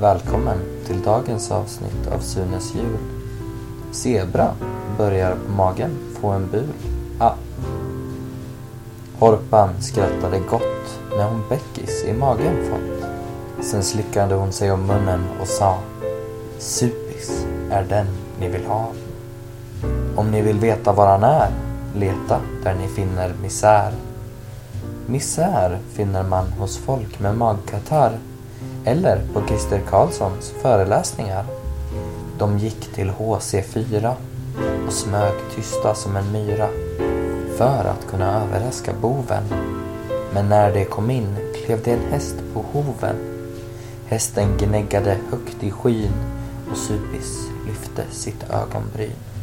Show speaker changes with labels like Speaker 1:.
Speaker 1: Välkommen till dagens avsnitt av Sunes jul. Zebra börjar på magen få en bul. Ah. Horpan skrattade gott när hon bäckis i magen fått. Sen slickade hon sig om munnen och sa Supis är den ni vill ha. Om ni vill veta var han är, leta där ni finner misär. Misär finner man hos folk med magkatarr eller på Christer Karlssons föreläsningar. De gick till HC4 och smög tysta som en myra för att kunna överraska boven. Men när de kom in klev det en häst på hoven. Hästen gnäggade högt i skyn och Supis lyfte sitt ögonbryn.